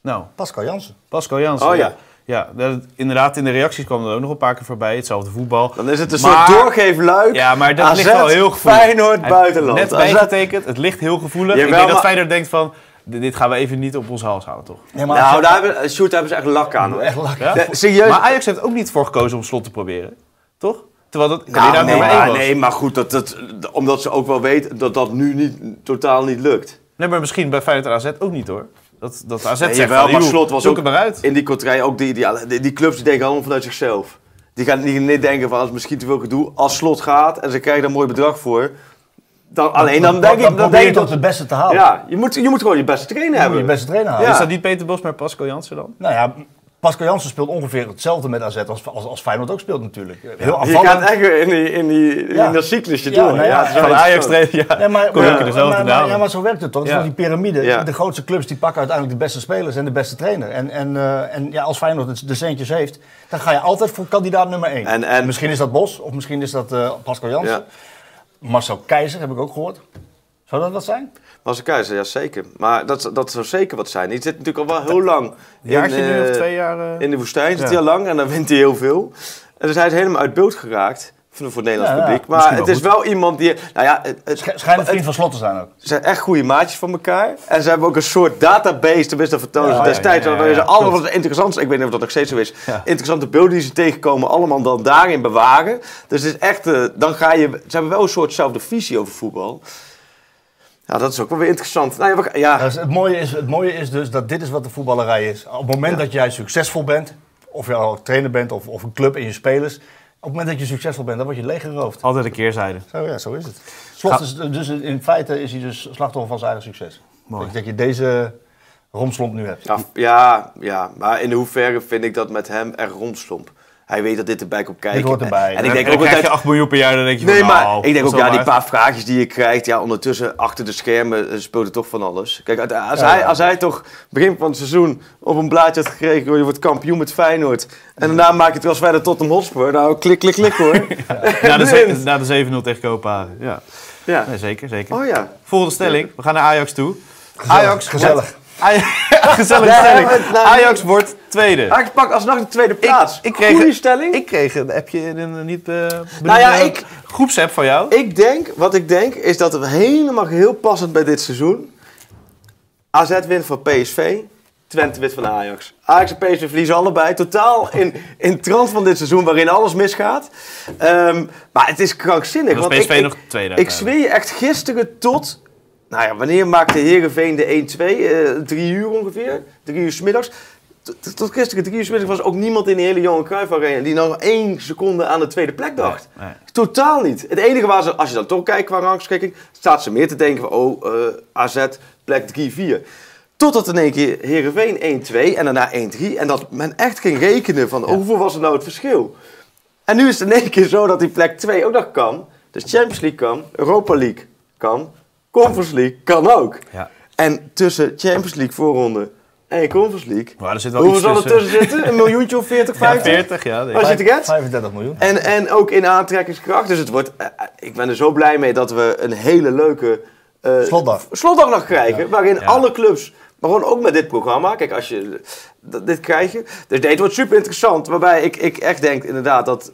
Nou, Pascal Jansen. Pascal Jansen. Oh, ja. Ja, dat, inderdaad, in de reacties kwam er ook nog een paar keer voorbij. Hetzelfde voetbal. Dan is het een Maar- soort doorgeefluik. Ja, maar dat AZ, ligt wel heel gevoelig. Feyenoord, buitenland. Net AZ. bijgetekend, het ligt heel gevoelig. Jawel, ik denk dat Feyenoord denkt van, dit gaan we even niet op ons hals houden, toch? Nee, maar Nou, daar hebben, Sjoerd, daar hebben ze echt lak aan. Hoor. echt lak. Ja? Serieus? Maar Ajax heeft ook niet voor gekozen om slot te proberen, toch? Terwijl dat Nou, nee, maar, nee, maar goed, dat, dat, omdat ze ook wel weten dat dat nu niet, totaal niet lukt. Nee, maar misschien bij Feyenoord en AZ ook niet, hoor. Dat, dat AZ Nee, zegt van, maar Slot was ook maar uit. In die koterij ook, die, die, die, die clubs die denken allemaal vanuit zichzelf. Die gaan niet, niet denken van, als misschien te veel gedoe, als slot gaat en ze krijgen daar een mooi bedrag voor. Dan, alleen dan, denk ik, dan probeer denk je dat, het beste te halen. ja, je moet, je moet gewoon je beste trainer Je moet hebben. je beste trainer halen. Ja. Is dat niet Peter Bos, maar Pascal Jansen dan? Nou ja, Pascal Jansen speelt ongeveer hetzelfde met AZ als, als, als Feyenoord ook speelt natuurlijk. Heel Je gaat echt weer in, die, in, die, in dat cyclusje Ja, door. nou ja, Van Ajax ja. Nee, maar, Kom dezelfde ja, maar zo werkt het toch? Het is die piramide. Ja. De grootste clubs die pakken uiteindelijk de beste spelers en de beste trainer. En, en, eh, en ja, als Feyenoord het- de centjes heeft, dan ga je altijd voor kandidaat nummer 1. En- en- Misschien is dat Bos, of misschien is dat eh, Pascal Jansen. Ja. Marcel Keizer heb ik ook gehoord. Zou dat wat zijn? Was een keizer, ja zeker. Maar dat, dat zou zeker wat zijn. Die zit natuurlijk al wel heel lang Een jaartje in, nu of eh, twee jaar? eh? in de woestijn. Zit hij al lang en dan wint hij heel veel. En dus hij is helemaal uit beeld geraakt voor het Nederlands Ja, ja, publiek. Maar het is wel iemand die... Nou ja, het, het, Sch- Schijnt een vriend van Slot te zijn ook. ze zijn echt goede maatjes van elkaar. En ze hebben ook een soort database, tenminste dat vertonen ze destijds. ja, ja, allemaal wat interessants, ik weet niet of dat nog steeds zo is, interessante beelden die ze tegenkomen, allemaal dan daarin bewaren. Dus het is echt, eh, dan ga je, ze hebben wel een soortzelfde visie over voetbal. Ja, dat is ook wel weer interessant. Nou, ja, we- ja, Dus het, mooie is, het mooie is dus dat dit is wat de voetballerij is. Op het moment Ja. dat jij succesvol bent, of je al trainer bent of, of een club en je spelers. Op het moment dat je succesvol bent, dan word je leeggeroofd. Altijd een keerzijde. Zo, ja, zo is het. Slot is, dus in feite is hij dus slachtoffer van zijn eigen succes. Mooi. Dat, je deze romslomp nu hebt. Ja, ja, ja, maar in hoeverre vind ik dat met hem echt rondslomp? Hij weet dat dit erbij komt kijken. Dit hoort erbij. En ik En denk ook krijg je altijd... 8 miljoen per jaar, dan denk je Nee, van, maar nou, ik denk ook, ja, die paar vraagjes die je krijgt, ja, ondertussen achter de schermen eh, speelt er toch van alles. Kijk, als, Ja, hij, ja. als hij toch begin van het seizoen op een blaadje had gekregen, hoor, je wordt kampioen met Feyenoord. En daarna maak je het wel verder tot een Hotspur. Nou, klik, klik, klik hoor. Na de, na de 7-0 tegen Kopenhagen. Ja. Ja. Nee, zeker, zeker. Oh ja. Volgende stelling. We gaan naar Ajax toe. Ajax gezellig. Gezellige stelling. Ajax wordt tweede. Ajax pakt alsnog de tweede plaats. ik kreeg- Goeie stelling. Ik kreeg een appje in een niet eh Nou ja, ik- groepsapp van jou. Ik denk, wat ik denk, is dat het helemaal heel passend bij dit seizoen. AZ wint van PSV, Twente wint van Ajax. Ajax en PSV verliezen allebei. Totaal in, in trant van dit seizoen waarin alles misgaat. Ehm, maar het is krankzinnig. Want PSV ik, nog ik, tweede ik uiteindelijk. zweer je echt gisteren tot nou ja, wanneer maakte Heerenveen de 1-2? Eh, drie uur ongeveer? Drie uur 's middags. Tot- Tot gisteren, drie uur 's middags, was ook niemand in de hele Johan Cruijff Arena die nog één seconde aan de tweede plek dacht. Nee. Totaal niet. Het enige waar ze, als je dan toch kijkt qua rangschikking, staat ze meer te denken van, oh, eh, AZ, plek 3-4. Totdat in één keer Heerenveen 1-2 en daarna 1-3. En dat men echt ging rekenen van, oh, hoeveel was er nou het verschil? En nu is het in één keer zo dat die plek 2 ook nog kan. Dus Champions League kan, Europa League kan, Conference League kan ook. Ja. En tussen Champions League voorronde en Conference League, Maar er zit wel hoeveel iets zal er tussen. zitten? Een miljoentje of 40, 50? 40, ja. ik. Het get? 35 miljoen. En, en ook in aantrekkingskracht. Dus het wordt, eh, eh, ik ben er zo blij mee dat we een hele leuke eh, Slotdag. slotdag nog krijgen. Waarin Ja. alle clubs, maar gewoon ook met dit programma. Kijk, als je dat- dit krijg je. Dus het wordt super interessant. Waarbij ik, ik echt denk inderdaad dat,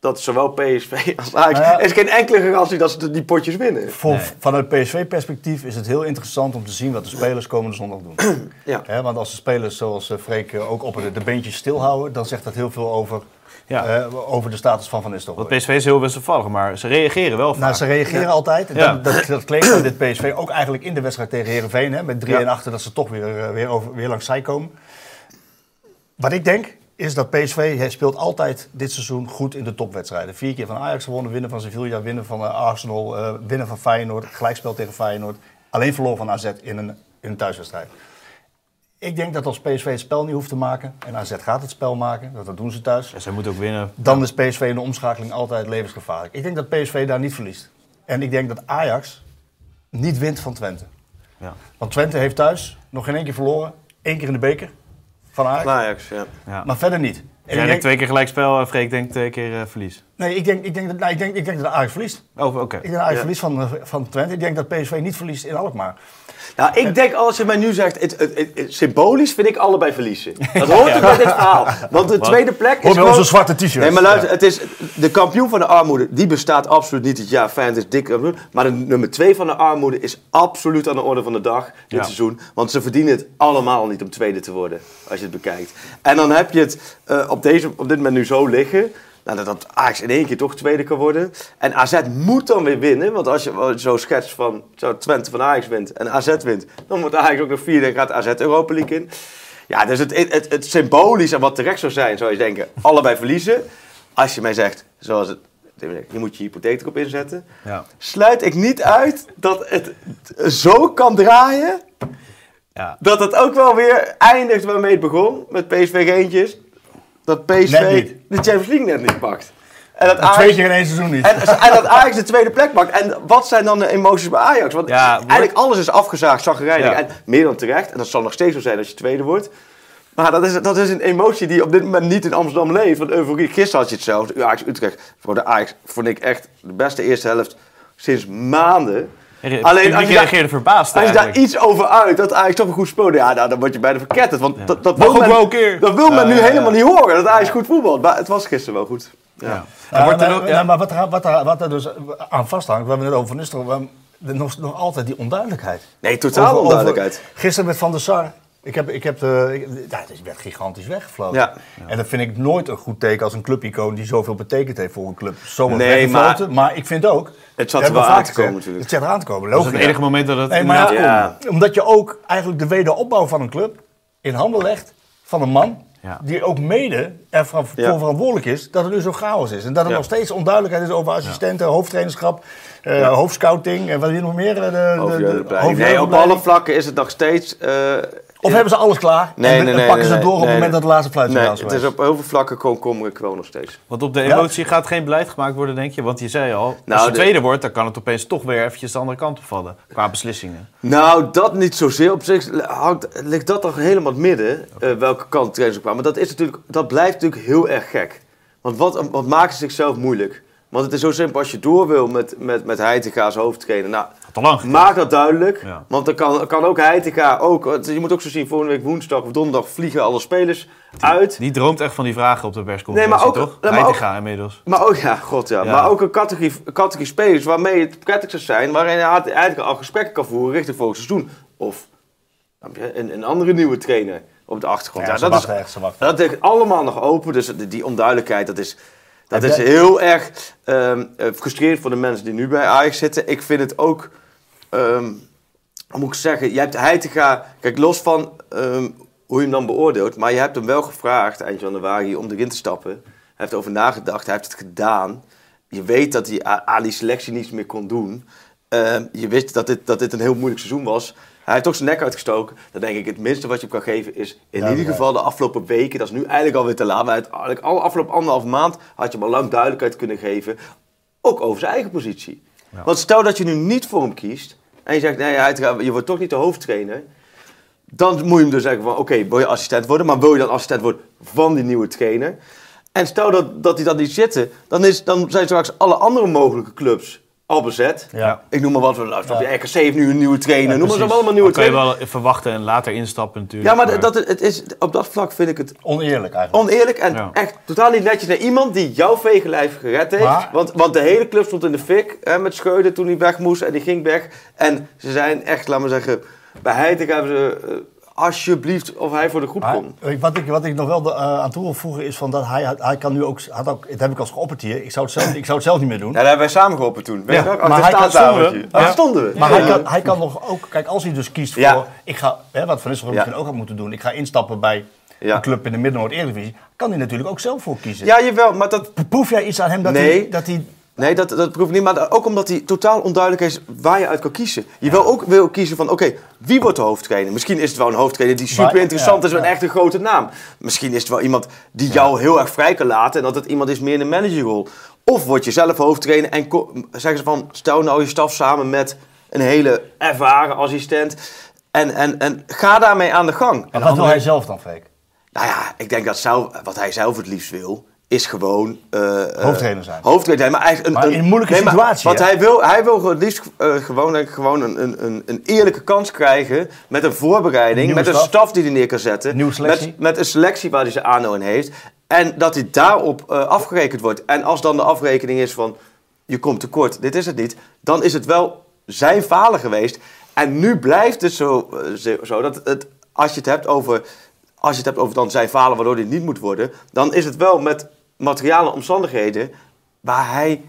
dat zowel PSV als Ajax... Nou ja. Er is geen enkele garantie dat ze die potjes winnen. Voor, Nee. Vanuit PSV-perspectief is het heel interessant om te zien wat de spelers komende zondag doen. Ja. Hè, want als de spelers zoals eh, Freek eh, ook op de, de beentjes stilhouden, dan zegt dat heel veel over, Ja. eh, over de status van Van Nistelrooy. Want PSV is heel wisselvallig, maar ze reageren wel vaak. Nou, ze reageren altijd. Ja. Dat, dat, dat kleedt aan dit PSV ook eigenlijk in de wedstrijd tegen Herenveen. Hè, met 3-1 Ja. achter dat ze toch weer, weer, over, weer langs zij komen. Wat ik denk is dat PSV hij speelt altijd dit seizoen goed in de topwedstrijden. Vier keer van Ajax gewonnen, winnen van Sevilla, winnen van eh, Arsenal, eh, winnen van Feyenoord, gelijkspel tegen Feyenoord. Alleen verloren van AZ in een, in een thuiswedstrijd. Ik denk dat als PSV het spel niet hoeft te maken, en AZ gaat het spel maken, dat, dat doen ze thuis, Ja, zij moeten ook winnen. dan is PSV in de omschakeling altijd levensgevaarlijk. Ik denk dat PSV daar niet verliest. En ik denk dat Ajax niet wint van Twente. Ja. Want Twente heeft thuis nog geen één keer verloren. Eén keer in de beker van Ajax. Van Ajax, ja. Ja. Maar verder niet. En Jij ik denkt denk, twee keer gelijkspel en Freek denkt twee keer eh, verlies. nee, ik denk, ik, denk dat, nou, ik, denk, ik denk dat Ajax verliest. Oh, oké. Ik denk dat Ajax Ja. verliest van, eh, van Twente. Ik denk dat PSV niet verliest in Alkmaar. Nou, ik denk als je mij nu zegt, het, het, symbolisch vind ik allebei verliezen. Dat hoort ook bij dit verhaal. Want de tweede plek is Hoor gewoon... onze zwarte t-shirt. Nee, maar luister, het is, de kampioen van de armoede, die bestaat absoluut niet het jaar Feyenoord is dik. Maar de nummer twee van de armoede is absoluut aan de orde van de dag dit Ja. seizoen. Want ze verdienen het allemaal niet om tweede te worden, als je het bekijkt. En dan heb je het eh, op, deze, op dit moment nu zo liggen. Nou, dat- dat Ajax in één keer toch tweede kan worden. En AZ moet dan weer winnen. Want als je zo schetst van zo Twente van Ajax wint en AZ wint... dan wordt Ajax ook nog vierde en gaat AZ Europa League in. Ja, dus het, het, het, het symbolisch en wat terecht zou zijn, zou je denken, allebei verliezen. Als je mij zegt, zoals het, je moet je hypotheek erop inzetten. Ja. Sluit ik niet uit dat het zo kan draaien, Ja. dat het ook wel weer eindigt waarmee het begon, met PSV Geentjes. Dat PSV de Champions League net niet pakt. En dat, Twee Ajax, keer in één seizoen niet. en, en dat Ajax de tweede plek pakt. En wat zijn dan de emoties bij Ajax? Want Ja, wordt- eigenlijk alles is afgezaagd, zagrijnig. Ja. En meer dan terecht. En dat zal nog steeds zo zijn als je tweede wordt. Maar dat is, dat is een emotie die op dit moment niet in Amsterdam leeft. Want euforie, gisteren had je hetzelfde. Ajax Utrecht. Voor de Ajax vond ik echt de beste eerste helft sinds maanden. Alleen Alleen als je, daar, reageerde verbaasd als je daar iets over uit, dat Ajax toch een goed speelde, ja, nou, dan word je bijna verketterd. Want dat, dat wil men, wel een keer. Dat wil men Ja, nu helemaal niet horen, dat Ajax goed voetbalt. Maar het was gisteren wel goed. Ja. Maar, wat, er, wat, er, wat er dus aan vasthangt, we hebben het over Van Nistelrooy, we hebben nog, nog altijd die onduidelijkheid. Nee, totale Over- over- onduidelijkheid. gisteren met Van der Sar. Ik heb, ik heb de, ik- ja, het werd gigantisch weggefloten. Ja. En dat vind ik nooit een goed teken als een clubicoon die zoveel betekend heeft voor een club. Zo wordt Nee, weggefloten. Maar, ik vind ook... Het zat er wel aan te komen gezegd, natuurlijk. Het zit eraan te komen, Dat is logisch. het enige moment dat het Nee, maar Ja. omdat je ook eigenlijk de wederopbouw van een club in handen legt van een man Ja. die ook mede ervoor Ja. verantwoordelijk is dat het nu zo chaos is. En dat er Ja. nog steeds onduidelijkheid is over assistenten, hoofdtrainerschap, eh, hoofdscouting en wat wil je nog meer? eh, De, de. Nee, op alle vlakken is het nog steeds... eh, Of hebben ze alles klaar Nee, en nee, dan nee, pakken ze nee, door op het moment dat de laatste fluitsignaal nee, is het is op heel veel vlakken kom, kom ik wel nog steeds. Want op de Ja. emotie gaat geen beleid gemaakt worden, denk je? Want je zei al, als Nou, je de- tweede wordt, dan kan het opeens toch weer eventjes de andere kant op vallen. Qua beslissingen. Nou, dat niet zozeer. Op zich hangt, ligt dat toch helemaal het midden, eh, welke kant de trainers op gaan. Maar dat, is natuurlijk, dat blijft natuurlijk heel erg gek. Want wat, wat maken ze zichzelf moeilijk? Want het is zo simpel, als je door wil met, met, met Heitinga als hoofdtrainer. Nou, Lang maak dat duidelijk. Ja. Want dan kan, kan ook Heitinga, ook, je moet ook zo zien, volgende week woensdag of donderdag vliegen alle spelers uit. Die droomt echt van die vragen op de persconferentie, Nee, maar ook- toch? maar ook- inmiddels. Maar ook, ja, god ja. Ja. Maar ook een categorie, categorie spelers waarmee het prettig zou zijn, waarin hij eigenlijk al gesprekken kan voeren richting volgend seizoen. Of een, een andere nieuwe trainer op de achtergrond. Ja, dat, is, echt, dat ligt allemaal nog open, dus die, onduidelijkheid, dat is, dat is heel erg ehm, eh, frustrerend voor de mensen die nu bij Ajax zitten. Ik vind het ook, hoe moet ik zeggen, je hebt Heitinga, kijk los van ehm, hoe je hem dan beoordeelt, maar je hebt hem wel gevraagd eind januari om erin te stappen. Hij heeft erover nagedacht, hij heeft het gedaan. Je weet dat hij aan die selectie niets meer kon doen. Ehm, je wist dat dit, dat dit een heel moeilijk seizoen was. Hij heeft toch zijn nek uitgestoken. Dan denk ik, het minste wat je hem kan geven is in ieder geval de afgelopen weken. Dat is nu eigenlijk alweer te laat. Maar eigenlijk alle afgelopen anderhalf maand had je hem al lang duidelijkheid kunnen geven. Ook over zijn eigen positie. Want stel dat je nu niet voor hem kiest. En je zegt, nee, uiteraard, je wordt toch niet de hoofdtrainer. Dan moet je hem dus zeggen van, oké, wil je assistent worden? Maar wil je dan assistent worden van die nieuwe trainer? En stel dat, dat die dat niet zitten, dan, is, dan zijn straks alle andere mogelijke clubs al bezet. Ja. Ik noem maar wat, nou, snap je, RKC heeft nu een nieuwe trainer, Ja, noem maar allemaal nieuwe Dan kan je wel verwachten en later instappen natuurlijk. Ja, maar dat, het is, op dat vlak vind ik het Oneerlijk eigenlijk. oneerlijk en Ja. echt totaal niet netjes naar iemand die jouw vegenlijf gered heeft. Maar- Want, want de hele club stond in de fik hè, met Scheuden toen hij weg moest en die ging weg. En ze zijn echt, laat maar zeggen, bij Heiting hebben ze eh, alsjeblieft of hij voor de groep komt. wat, ik, wat ik nog wel de, eh, aan toe wil voegen is van dat hij, hij kan nu ook, had ook, dat heb ik als geopperd hier, ik zou het zelf, ik zou het zelf niet meer doen. Ja, daar hebben wij samen geholpen toen. Weet Ja, je nog? maar hij kan- stonden Ja. stonden we. Maar hij kan, hij kan nog ook, kijk, als hij dus kiest voor, ik ga, hè, wat Van Nistelrooy misschien ook had moeten doen, ik ga instappen bij Ja. een club in de Midden-Noord-Eredivisie, kan hij natuurlijk ook zelf voor kiezen. Ja, jawel, maar dat, Proef jij iets aan hem dat Nee. hij, dat hij Nee, dat, dat proef ik niet. Maar ook omdat hij totaal onduidelijk is waar je uit kan kiezen. Je wil ook wil kiezen van, oké, wie wordt de hoofdtrainer? Misschien is het wel een hoofdtrainer die super interessant ja, is ja. echt een grote naam. Misschien is het wel iemand die jou heel erg vrij kan laten en dat het iemand is meer in een managerrol. Of word je zelf hoofdtrainer en zeggen ze van, stel nou je staf samen met een hele ervaren assistent. En, en, en ga daarmee aan de gang. En wat wil hij zelf dan, Freek? Nou ja, ik denk dat zelf, wat hij zelf het liefst wil, is gewoon... eh, Hoofdtrainer zijn. Hoofdtrainer, maar eigenlijk een, Maar in een moeilijke nee, situatie, hè? hij wil, hij wil het liefst eh, gewoon, denk ik, gewoon een, een, een, een eerlijke kans krijgen met een voorbereiding, met een staf. staf die hij neer kan zetten. Nieuwe selectie. Met, met een selectie waar hij zijn aandeel in heeft. En dat hij daarop eh, afgerekend wordt. En als dan de afrekening is van, je komt tekort, dit is het niet. Dan is het wel zijn falen geweest. En nu blijft het zo, zo- zo dat het, als je het hebt over, als je het hebt over dan zijn falen waardoor dit niet moet worden, dan is het wel met materiale omstandigheden waar hij,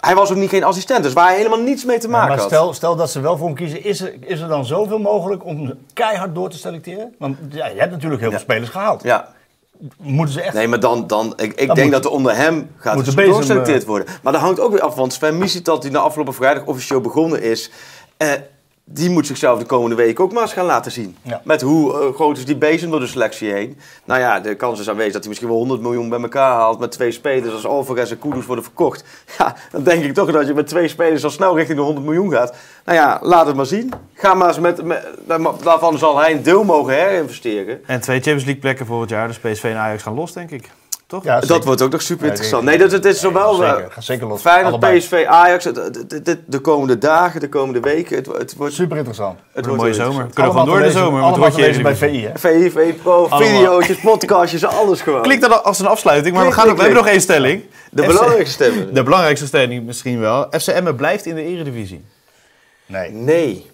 hij was ook niet geen assistent, dus waar hij helemaal niets mee te maken maar had. stel, stel dat ze wel voor hem kiezen, is er, is er dan zoveel mogelijk om keihard door te selecteren? Want ja, je hebt natuurlijk heel Ja. veel spelers gehaald. Ja, Moeten ze echt... nee, maar dan, dan ik, ik Dan denk moet- dat er onder hem gaat doorgeselecteerd eh, worden. Maar dat hangt ook weer af, want Sven dat die na afgelopen vrijdag officieel begonnen is, eh, die moet zichzelf de komende week ook maar eens gaan laten zien. Ja. Met hoe eh, groot is die bezem door de selectie heen. Nou ja, de kans is aanwezig dat hij misschien wel 100 miljoen bij elkaar haalt met twee spelers als Alvarez en Kudus worden verkocht. Ja, dan denk ik toch dat je met twee spelers al snel richting de 100 miljoen gaat. Nou ja, laat het maar zien. Ga maar eens met, met daarvan zal hij een deel mogen herinvesteren. En twee Champions League plekken volgend jaar. Dus PSV en Ajax gaan los, denk ik. Toch? Ja, Dat zeker. wordt ook nog super interessant. Nee, dat, het is zowel zeker. eh, Ga zeker los. Feyenoord. PSV, Ajax, de komende dagen, de komende weken. Het, het wordt, Super interessant. het Wordt een mooie zomer. Kunnen we gewoon door de zomer. Allemaal Rotje gelezen bij. VI, hè? VV Pro, video's, podcastjes, alles gewoon. Klinkt dat als een afsluiting, maar we, Klik, gaan ook, klik, we hebben nog klik. één stelling. De FC belangrijkste stemmen. De belangrijkste stelling misschien wel. FC Emmen blijft in de Eredivisie. Nee. Nee.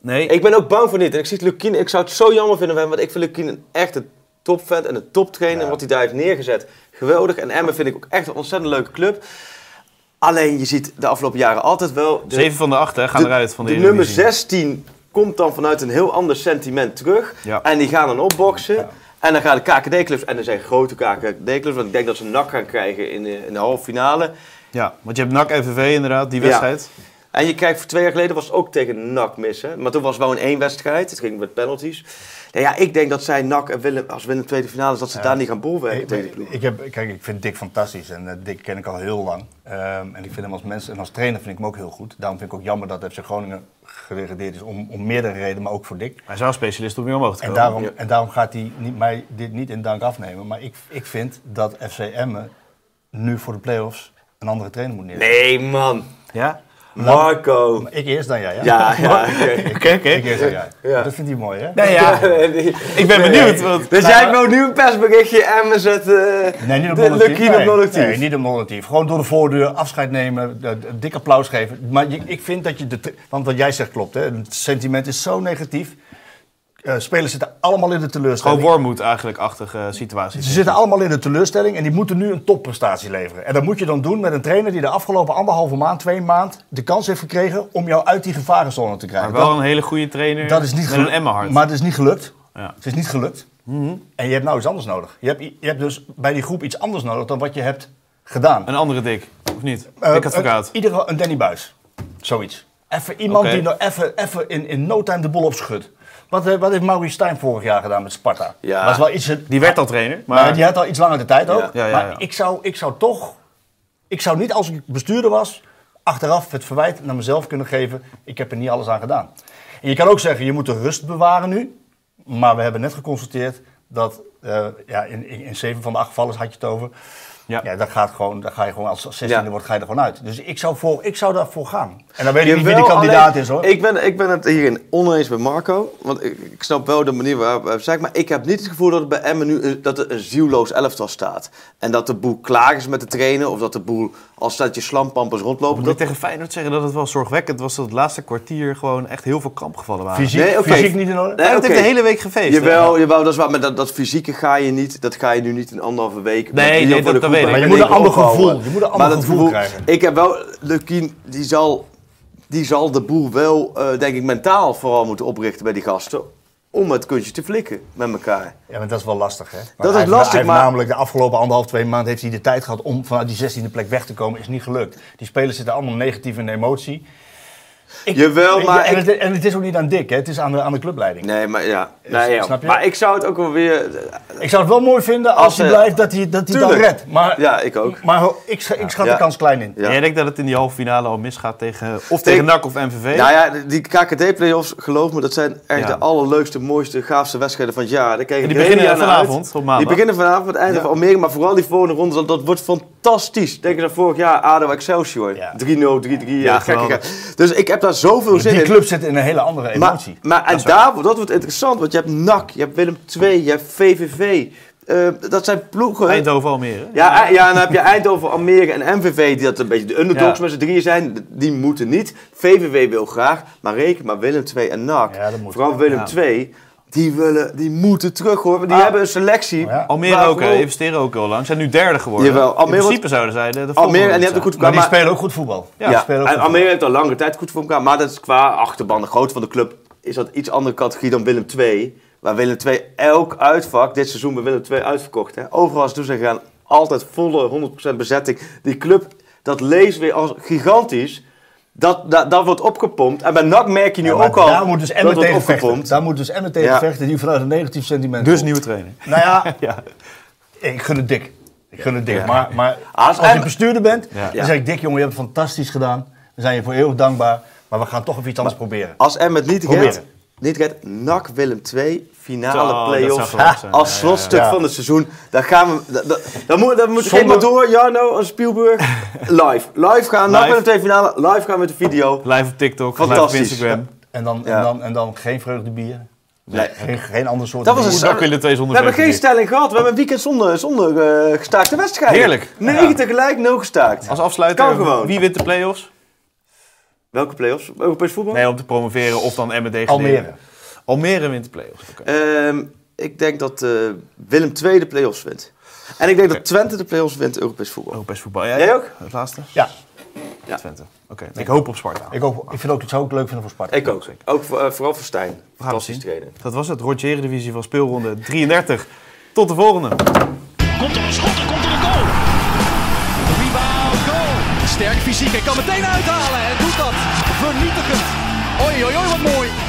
Nee. Ik ben ook bang voor dit. En ik zie het Lukien, ik zou het zo jammer vinden want ik vind Lukien echt een topvent en een toptrainer. Ja. Wat hij daar heeft neergezet, geweldig. En Emmen vind ik ook echt een ontzettend leuke club. Alleen, je ziet de afgelopen jaren altijd wel... de- Zeven van de acht hè, gaan de, eruit van de, de nummer Eredivisie. 16 komt dan vanuit een heel ander sentiment terug. Ja. En die gaan dan opboksen. En dan gaan de KKD-clubs, en er zijn grote KKD-clubs, want ik denk dat ze nak gaan krijgen in de, in de halve finale. Ja, want je hebt NAC FVV inderdaad, die Ja. wedstrijd. En je kijkt, voor twee jaar geleden was het ook tegen NAC missen. Maar toen was het wel een één wedstrijd. Het ging met penalties. Nou ja, ik denk dat zij NAC en Willem, als de tweede finale is, dat ze daar niet gaan bolwerken Ik, tegen ik, ploeg. ik heb, kijk, ik vind Dick fantastisch en eh, Dick ken ik al heel lang. Ehm, en ik vind hem als mens en als trainer vind ik hem ook heel goed. Daarom vind ik ook jammer dat FC Groningen gedegradeerd is om, om meerdere redenen, maar ook voor Dick. Hij is wel specialist om weer omhoog te En komen. daarom, Ja. en daarom gaat hij niet, mij dit niet in dank afnemen. Maar ik, ik vind dat FC Emmen nu voor de play-offs een andere trainer moet neerzetten. Nee, man. Ja? Marco. Maar Ik eerst dan jij, hè? Ja, ja. oké. Oké. Ik eerst dan jij. Ja. Dat vindt hij mooi, hè? Nee, ja. Die- Ik ben benieuwd. Want... Dus jij wil nu een persberichtje en we zetten Nee, niet op de op Nee, niet op non-actief. Gewoon door de voordeur afscheid nemen, een dik applaus geven. Maar ik vind dat je, de, want wat jij zegt klopt, hè? het sentiment is zo negatief. Eh, spelers zitten allemaal in de Gewoon teleurstelling. Wormoed eigenlijk achtige situatie. Ze zitten allemaal in de teleurstelling en die moeten nu een topprestatie leveren. En dat moet je dan doen met een trainer die de afgelopen anderhalve maand, twee maand de kans heeft gekregen om jou uit die gevarenzone te krijgen. Maar wel Dat- een hele goede trainer dat is niet met een. Maar het is niet gelukt. Ja. Het is niet gelukt. En je hebt nou iets anders nodig. Je hebt, je hebt dus bij die groep iets anders nodig dan wat je hebt gedaan. Een andere dik, of niet? Eh, Dik advocaat. een- ieder geval een Danny Buis. Zoiets. Even iemand die nog even, even in, in no time de bol opschudt. Wat, eh, wat heeft Maurice Stijn vorig jaar gedaan met Sparta? Ja. Is wel iets, Die werd al trainer, maar maar die had al iets langer de tijd ook. Ja. Ja, ja, maar. Ik, zou, ik zou toch... Ik zou niet als ik bestuurder was... achteraf het verwijt naar mezelf kunnen geven... ik heb er niet alles aan gedaan. En je kan ook zeggen, je moet de rust bewaren nu. Maar we hebben net geconstateerd dat... eh, ja, in, in, in zeven van de acht gevallen had je het over... Ja. Ja, dat gaat gewoon, dan ga je gewoon als 16e Ja. wordt, ga je er gewoon uit. Dus ik zou, voor, ik zou daarvoor gaan. En dan weet ik niet wie die kandidaat alleen, is hoor. Ik ben, ik ben het hierin oneens met Marco. Want ik, ik snap wel de manier waarop hij zegt. Maar ik heb niet het gevoel dat het bij Emmen nu een- dat er een zielloos elftal staat. En dat de boel klaar is met de trainen. Of dat de boel als statje slampampers rondlopen. moet ik Dat, tegen Feyenoord zeggen dat het wel zorgwekkend was dat het laatste kwartier gewoon echt heel veel kampgevallen waren. Fysiek, Nee, fysiek niet in orde. Nee, oké. heeft de hele week gefeest. Jawel, jawel, dat is waar. Maar dat, dat fysieke ga je niet. Dat ga je nu niet in anderhalve week. Nee, nee, dat- de dat weet ik. en Maar je moet een ander gevoel- je moet een ander gevoel krijgen. Ik heb wel... Lukien, die zal, die zal de boel wel, eh, denk ik, mentaal vooral moeten oprichten bij die gasten. Om het kunstje te flikken met elkaar. Ja, maar dat is wel lastig hè. Maar Dat is heeft- lastig, hij heeft maar- namelijk de afgelopen anderhalf, twee maanden heeft hij de tijd gehad om vanuit die 16e plek weg te komen. Is niet gelukt. Die spelers zitten allemaal negatief in de emotie. Ik- Jawel, maar En, ik- het, en het is ook niet aan Dick, hè. het is aan de, aan de clubleiding. Nee, maar ja. Nee, ja. snap je? Maar ik zou het ook wel weer... Ik zou het wel mooi vinden als, Als, hij eh, blijft dat hij, dat hij dan redt. Maar, Ja, ik ook. maar ik, ik schat Ja. de kans klein in. Ja. En jij denkt dat het in die halve finale al misgaat tegen, of Ik- tegen NAC of MVV? Nou ja, die KKD-playoffs, geloof me, dat zijn echt Ja. de allerleukste, mooiste, gaafste wedstrijden van het jaar. Daar kijk die beginnen vanavond, op maandag. Die beginnen vanavond, het einde Ja. van Almere, maar vooral die volgende ronde, dat, dat wordt fantastisch. Denk eens aan vorig jaar, ADO Excelsior. Ja. 3-0, 3-3, Ja, ja, gekke. Dus ik heb daar zoveel zin Die in. club zit in een hele andere Maar, emotie. maar en Dat daar, dat wordt interessant, want je hebt NAC, je hebt Willem II, je hebt VVV. Eh, dat zijn ploegen... Eindhoven Almere. Ja, eh, ja, en dan heb je Eindhoven, Almere en MVV, die dat een beetje de underdogs Ja. met z'n drieën zijn. Die moeten niet. VVV wil graag, maar reken maar Willem II en NAC. Ja, dat moet. Vooral Willem Ja. Die, willen, die moeten terug hoor. Want Die Ah. hebben een selectie. Ja. Almere ook, investeren ook heel lang. Ze zijn nu derde geworden. Jawel, Almere in principe zouden zij de, de Almere, en die hebben zijn. goed Maar die spelen ook goed voetbal. Ja, Die Ja, spelen ook en goed Almere heeft al lange tijd goed voor elkaar. Maar dat is qua achterban, de grootte van de club, is dat iets andere categorie dan Willem II. Waar Willem II elk uitvak, dit seizoen bij Willem II uitverkocht. Hè. Overal is toe zijn gegaan, altijd volle 100% bezetting. Die club, dat leest weer als gigantisch. Dat, dat, dat wordt opgepompt. En bij NAC merk je nu Ja, ook al daar moet dus vechten. opgepompt. Daar moet dus Emmen tegen Ja. vechten die vanuit een negatief sentiment Dus komt. nieuwe trainer. Nou ja, Ja. ik gun het dik. Ik gun het dik. Ja. Maar, maar Als als, je bestuurder bent, Ja. dan zeg ik dik jongen, je hebt het fantastisch gedaan. We zijn je voor eeuwig dankbaar. Maar we gaan toch even iets anders proberen. Als Emmen het niet Proberen. redt, niet redt, NAC Willem 2, finale geweldig zijn. Als Ja, slotstuk ja, ja. van het seizoen. Dan gaan we. da- da- Dan moet, dan moet Zonder- maar door, Jarno en Spielberg. Live. Live gaan. NAC. Willem 2 finale. Live gaan met de video. Live op TikTok, live op Fantastisch. Instagram. En dan, Ja. en dan, en dan geen vreugdebier. Nee. Geen, geen ander soort Dat was een dak willen twee We zonder hebben geen stelling gehad. We hebben een weekend zonder, zonder eh, gestaakte wedstrijden. Heerlijk. 9 Ja. tegelijk, 0 gestaakt. Als afsluiter, Kan gewoon. wie wint de play-offs? Welke play-offs? Europees voetbal? Nee, om te promoveren of dan degraderen. Almere. Almere wint de play-offs. Oké. Ehm, ik denk dat eh, Willem II de play-offs wint. En ik denk dat Twente de play-offs wint Europees voetbal. Europees voetbal. Jij, Jij ook? Het laatste? Ja, Ja. Twente. Oké. Ik hoop op Sparta. ik, ook, ik vind ook, het zou ook leuk vinden voor Sparta. Ik ook. Ook voor- eh, vooral voor Stijn. We gaan het Fantastisch zien. trainen. Dat was het. Rotje Eredivisie van speelronde 33. Tot de volgende. Komt er een schot en komt er een goal. Rebound, goal. Sterk fysiek en kan meteen uithalen dat. Vernietigend. Oei, oei, oei, wat mooi.